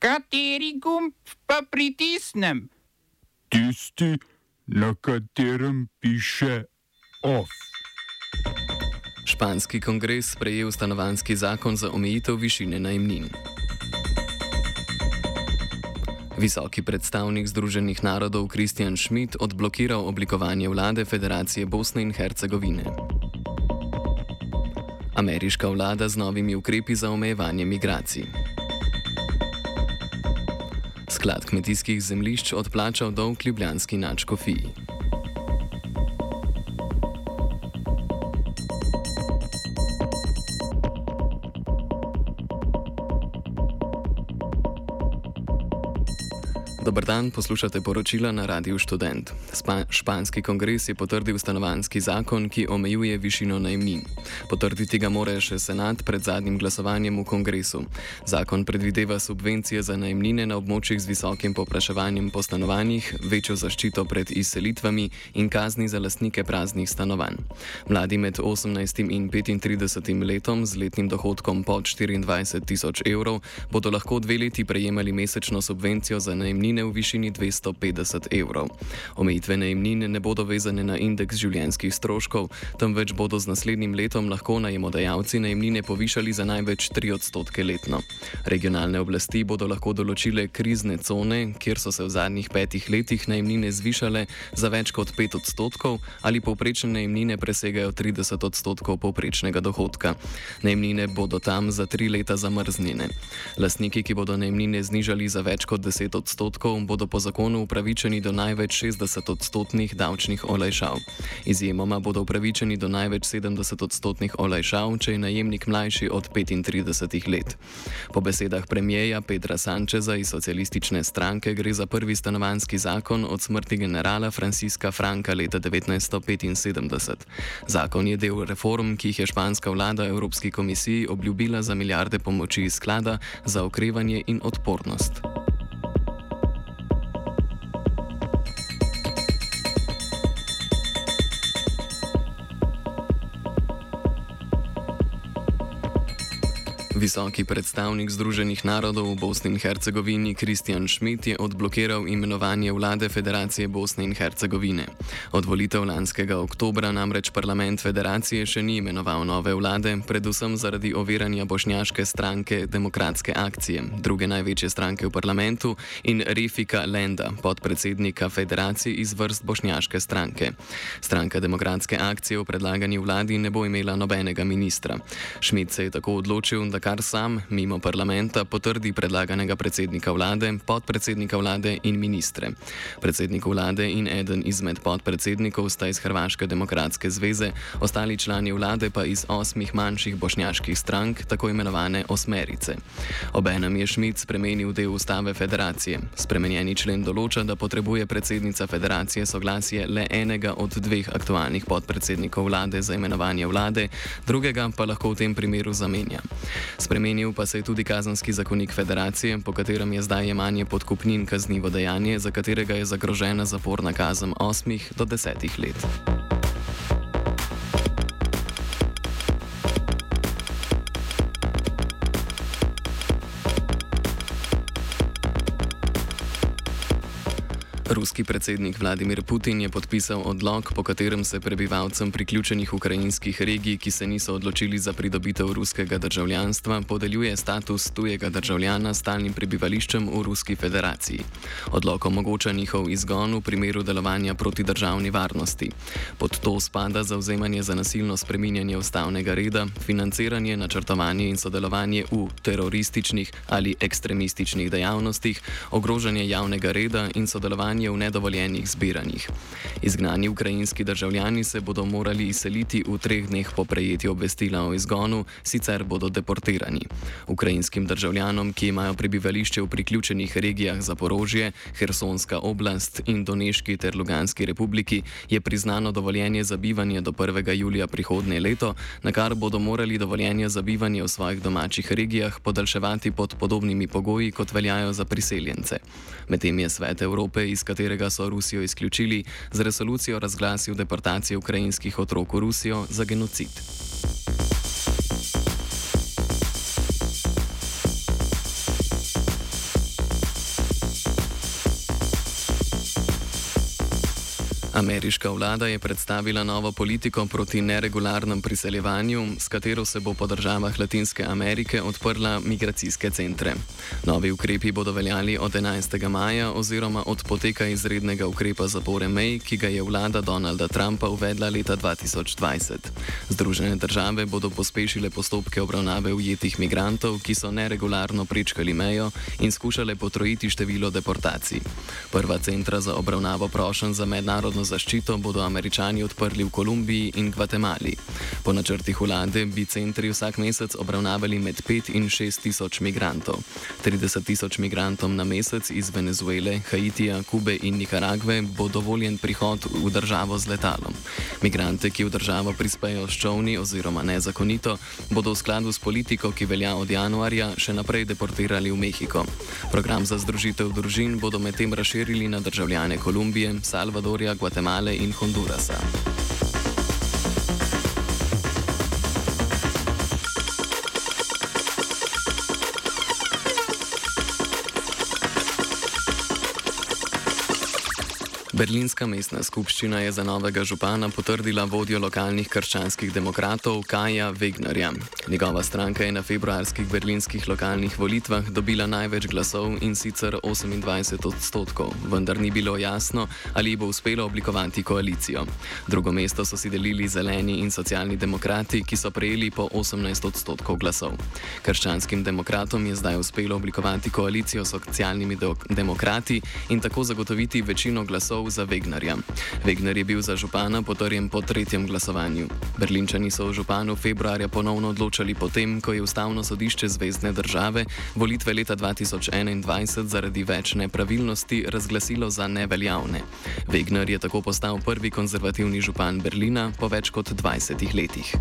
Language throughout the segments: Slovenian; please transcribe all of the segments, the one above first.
Kateri gumb pa pritisnem? Tisti, na katerem piše OF. Španski kongres sprejel stanovanski zakon za omejitev višine najemnin. Visoki predstavnik Združenih narodov Kristjan Schmidt odblokiral oblikovanje vlade Federacije Bosne in Hercegovine. Ameriška vlada z novimi ukrepi za omejevanje migracij. Sklad kmetijskih zemljišč odplačal dolg ljubljanski načkofiji. Dobar dan, poslušate poročila na Radiu Student. Spa Španski kongres je potrdil stanovanski zakon, ki omejuje višino najemnin. Potrditi ga mora še senat pred zadnjim glasovanjem v kongresu. Zakon predvideva subvencije za najemnine na območjih z visokim popraševanjem po stanovanjih, večjo zaščito pred izselitvami in kazni za lastnike praznih stanovanj. Mladi med 18 in 35 letom z letnim dohodkom pod 24 tisoč evrov bodo lahko dve leti prejemali mesečno subvencijo za najemnine najemnine v višini 250 evrov. Omejitve najemnine ne bodo vezane na indeks življenjskih stroškov, temveč bodo z naslednjim letom lahko najemodajalci najemnine povišali za največ 3 odstotke letno. Regionalne oblasti bodo lahko določile krizne cone, kjer so se v zadnjih petih letih najemnine zvišale za več kot 5 odstotkov ali povprečne najemnine presegajo 30 odstotkov povprečnega dohodka. Najemnine bodo tam za 3 leta zamrznjene. Lastniki, ki bodo najemnine znižali za več kot 10 odstotkov, odstotkov bodo po zakonu upravičeni do največ 60 odstotnih davčnih olajšav. Izjemoma bodo upravičeni do največ 70 odstotnih olajšav, če je najemnik mlajši od 35 let. Po besedah premijeja Petra Sančeza iz socialistične stranke gre za prvi stanovanski zakon od smrti generala Franciska Franka leta 1975. Zakon je del reform, ki jih je španska vlada Evropski komisiji obljubila za milijarde pomoči iz sklada za okrevanje in odpornost. Visoki predstavnik Združenih narodov v Bosni in Hercegovini Kristjan Schmidt je odblokiral imenovanje vlade Federacije Bosne in Hercegovine. Od volitev lanskega oktobra namreč parlament federacije še ni imenoval nove vlade, predvsem zaradi oviranja bošnjaške stranke Demokratske akcije, druge največje stranke v parlamentu, in Refika Lenda, podpredsednika federacije iz vrst bošnjaške stranke. Stranka Demokratske akcije v predlagani vladi ne bo imela nobenega ministra. Schmidt se je tako odločil, da kar sam, mimo parlamenta, potrdi predlaganega predsednika vlade, podpredsednika vlade in ministre. Predsednik vlade in eden izmed podpredsednikov sta iz Hrvaške demokratske zveze, ostali člani vlade pa iz osmih manjših bošnjaških strank, tako imenovane osmerice. Obenem je Šmit spremenil del ustave federacije. Spremenjeni člen določa, da potrebuje predsednica federacije soglasje le enega od dveh aktualnih podpredsednikov vlade za imenovanje vlade, drugega pa lahko v tem primeru zamenja. Spremenil pa se je tudi kazanski zakonik federacije, po katerem je zdaj jemanje podkupnin kaznivo dejanje, za katerega je zagrožena zaporna kazen 8 do 10 let. Ruski predsednik Vladimir Putin je podpisal odlog, po katerem se prebivalcem priključenih ukrajinskih regij, ki se niso odločili za pridobitev ruskega državljanstva, podeljuje status tujega državljana s stalnim prebivališčem v Ruski federaciji. Odlog omogoča njihov izgon v primeru delovanja proti državni varnosti. Pod to spada zauzemanje za nasilno spreminjanje ustavnega reda, financiranje, načrtovanje in sodelovanje v terorističnih ali ekstremističnih dejavnostih, ogrožanje javnega reda in sodelovanje v nedovoljenih zbiranjih. Izgnani ukrajinski državljani se bodo morali izseliti v treh dneh po prejetju obvestila o izgonu, sicer bodo deportirani. Ukrajinskim državljanom, ki imajo prebivališče v priključenih regijah Zaporožje, Hersonska oblast in Doneški ter Luganski republiki, je priznano dovoljenje za bivanje do 1. julija prihodnje leto, na kar bodo morali dovoljenje za bivanje v svojih domačih regijah podaljševati pod podobnimi pogoji, kot veljajo za priseljence. Medtem je Svet Evrope iz katerega so Rusijo izključili, z resolucijo razglasil deportacijo ukrajinskih otrok v Rusijo za genocid. Ameriška vlada je predstavila novo politiko proti neregularnem priseljevanju, s katero se bo po državah Latinske Amerike odprla migracijske centre. Novi ukrepi bodo veljali od 11. maja oziroma od poteka izrednega ukrepa zapore May, ki ga je vlada Donalda Trumpa uvedla leta 2020. Združene države bodo pospešile postopke obravnave ujetih migrantov, ki so neregularno prečkali mejo in skušale potrojiti število deportacij. Prva centra za obravnavo prošen za mednarodno zaščito bodo američani odprli v Kolumbiji in Gvatemali. Po načrtih vlade bi centri vsak mesec obravnavali med 5 in 6 tisoč migrantov. 30 tisoč migrantom na mesec iz Venezuele, Haitija, Kube in Nikaragve bo dovoljen prihod v državo z letalom. Migrante, ki v državo prispejo s čovni oziroma nezakonito, bodo v skladu s politiko, ki velja od januarja, še naprej deportirali v Mehiko. Program za združitev družin bodo medtem razširili na državljane Kolumbije, Salvadorja, Gvatemale in Hondurasa. Berlinska mestna skupščina je za novega župana potrdila vodjo lokalnih krščanskih demokratov Kaja Wegnerja. Njegova stranka je na februarskih berlinskih lokalnih volitvah dobila največ glasov in sicer 28 odstotkov, vendar ni bilo jasno, ali bo uspelo oblikovati koalicijo. Drugo mesto so si delili zeleni in socialni demokrati, ki so prejeli po 18 odstotkov glasov. Krščanskim demokratom je zdaj uspelo oblikovati koalicijo s socialnimi demokrati in tako zagotoviti večino glasov za Wegnarja. Wegner je bil za župana potrjen po tretjem glasovanju. Berlinčani so o županu februarja ponovno odločali potem, ko je ustavno sodišče Zvezdne države volitve leta 2021 zaradi več nepravilnosti razglasilo za neveljavne. Wegner je tako postal prvi konzervativni župan Berlina po več kot 20 letih.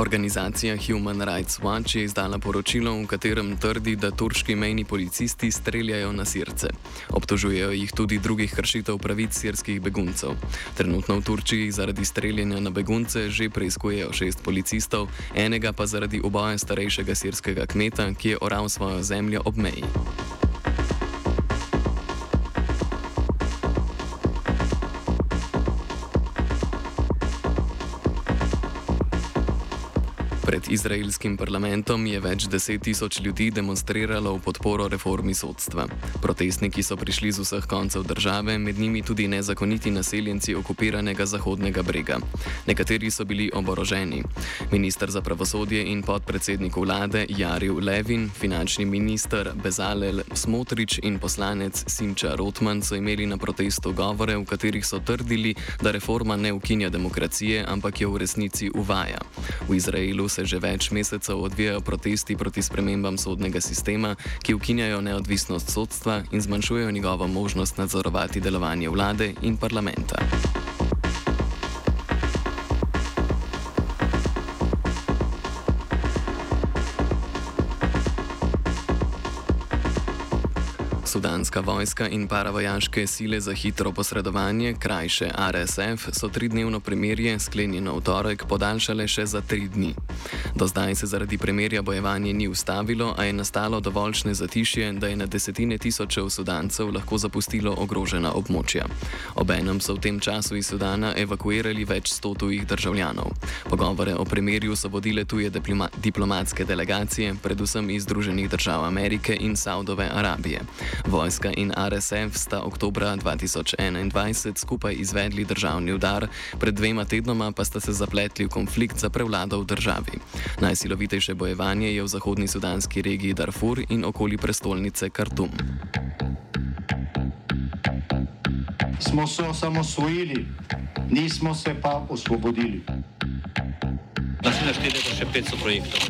Organizacija Human Rights Watch je izdala poročilo, v katerem trdi, da turški mejni policisti streljajo na sirce. Obtožujejo jih tudi drugih kršitev pravic sirskih beguncev. Trenutno v Turčiji zaradi streljanja na begunce že preizkujejo šest policistov, enega pa zaradi uboja starejšega sirskega kmeta, ki je oral svojo zemljo ob meji. Izraelskim parlamentom je več deset tisoč ljudi demonstriralo v podporo reformi sodstva. Protestniki so prišli z vseh koncev države, med njimi tudi nezakoniti naseljenci okupiranega Zahodnega brega. Nekateri so bili oboroženi. Ministr za pravosodje in podpredsednik vlade Jaril Levin, finančni minister Bezalel Smotrič in poslanec Sinča Rotman so imeli na protestu govore, v katerih so trdili, da reforma ne ukinja demokracije, ampak jo v resnici uvaja. V Izraelu se že več mesecev odvijajo protesti proti spremembam sodnega sistema, ki ukinjajo neodvisnost sodstva in zmanjšujejo njegovo možnost nadzorovati delovanje vlade in parlamenta. Sudanska vojska in paravojaške sile za hitro posredovanje, krajše RSF, so tridnevno premirje, sklenjeno v torek, podaljšale še za tri dni. Do zdaj se zaradi premirja bojevanje ni ustavilo, a je nastalo dovoljšne zatišje, da je na desetine tisočev Sudancev lahko zapustilo ogrožena območja. Obenem so v tem času iz Sudana evakuirali več sto tujih državljanov. Pogovore o premirju so vodile tuje diploma diplomatske delegacije, predvsem iz Združenih držav Amerike in Saudove Arabije. Vojska in RSF sta oktobra 2021 skupaj izvedli državni udar, pred dvema tednoma pa sta se zapletli v konflikt za prevlado v državi. Najsilovitejše bojevanje je v zahodni sudanski regiji Darfur in okoli prestolnice Khartoum. Smo se osamosvojili, nismo se pa osvobodili. Naslednje število še 500 projektov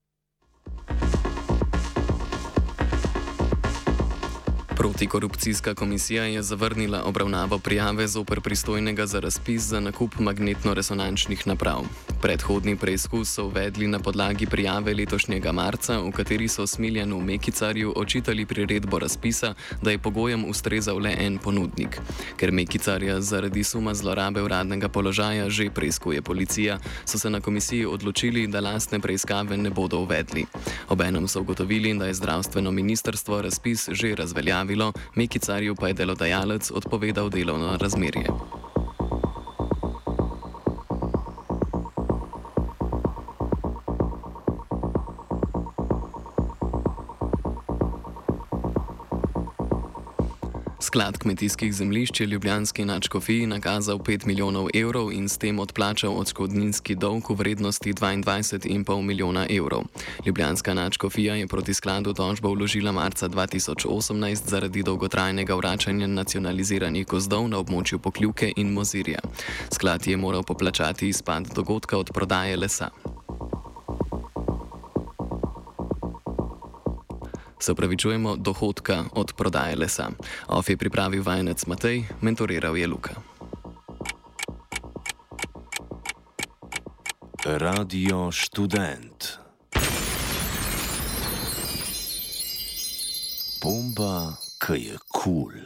Protikorupcijska komisija je zavrnila obravnavo prijave zoper pristojnega za razpis za nakup magnetno-resonančnih naprav. Predhodni preizkus so uvedli na podlagi prijave letošnjega marca, v kateri so Smiljanu Mekicarju očitali priredbo razpisa, da je pogojem ustrezal le en ponudnik. Ker Mekicarja zaradi suma zlorabe uradnega položaja že preizkuje policija, so se na komisiji odločili, da lastne preiskave ne bodo uvedli. Obenem so ugotovili, da je zdravstveno ministrstvo razpis že razveljavilo Mekicarju pa je delodajalec odpovedal delovno razmerje. Sklad kmetijskih zemljišč je Ljubljanski načkofiji nakazal 5 milijonov evrov in s tem odplačal odškodninski dolg v vrednosti 22,5 milijona evrov. Ljubljanska načkofija je proti skladu tožbo vložila marca 2018 zaradi dolgotrajnega vračanja nacionaliziranih gozdov na območju Pokljuke in Mozirja. Sklad je moral poplačati izpad dogodka od prodaje lesa. Se upravičujemo, dohodka od prodaje lesa. Of je pripravil vajenec Matej, mentoriral je Luka. Radio študent. Bomba, ki je kul. Cool.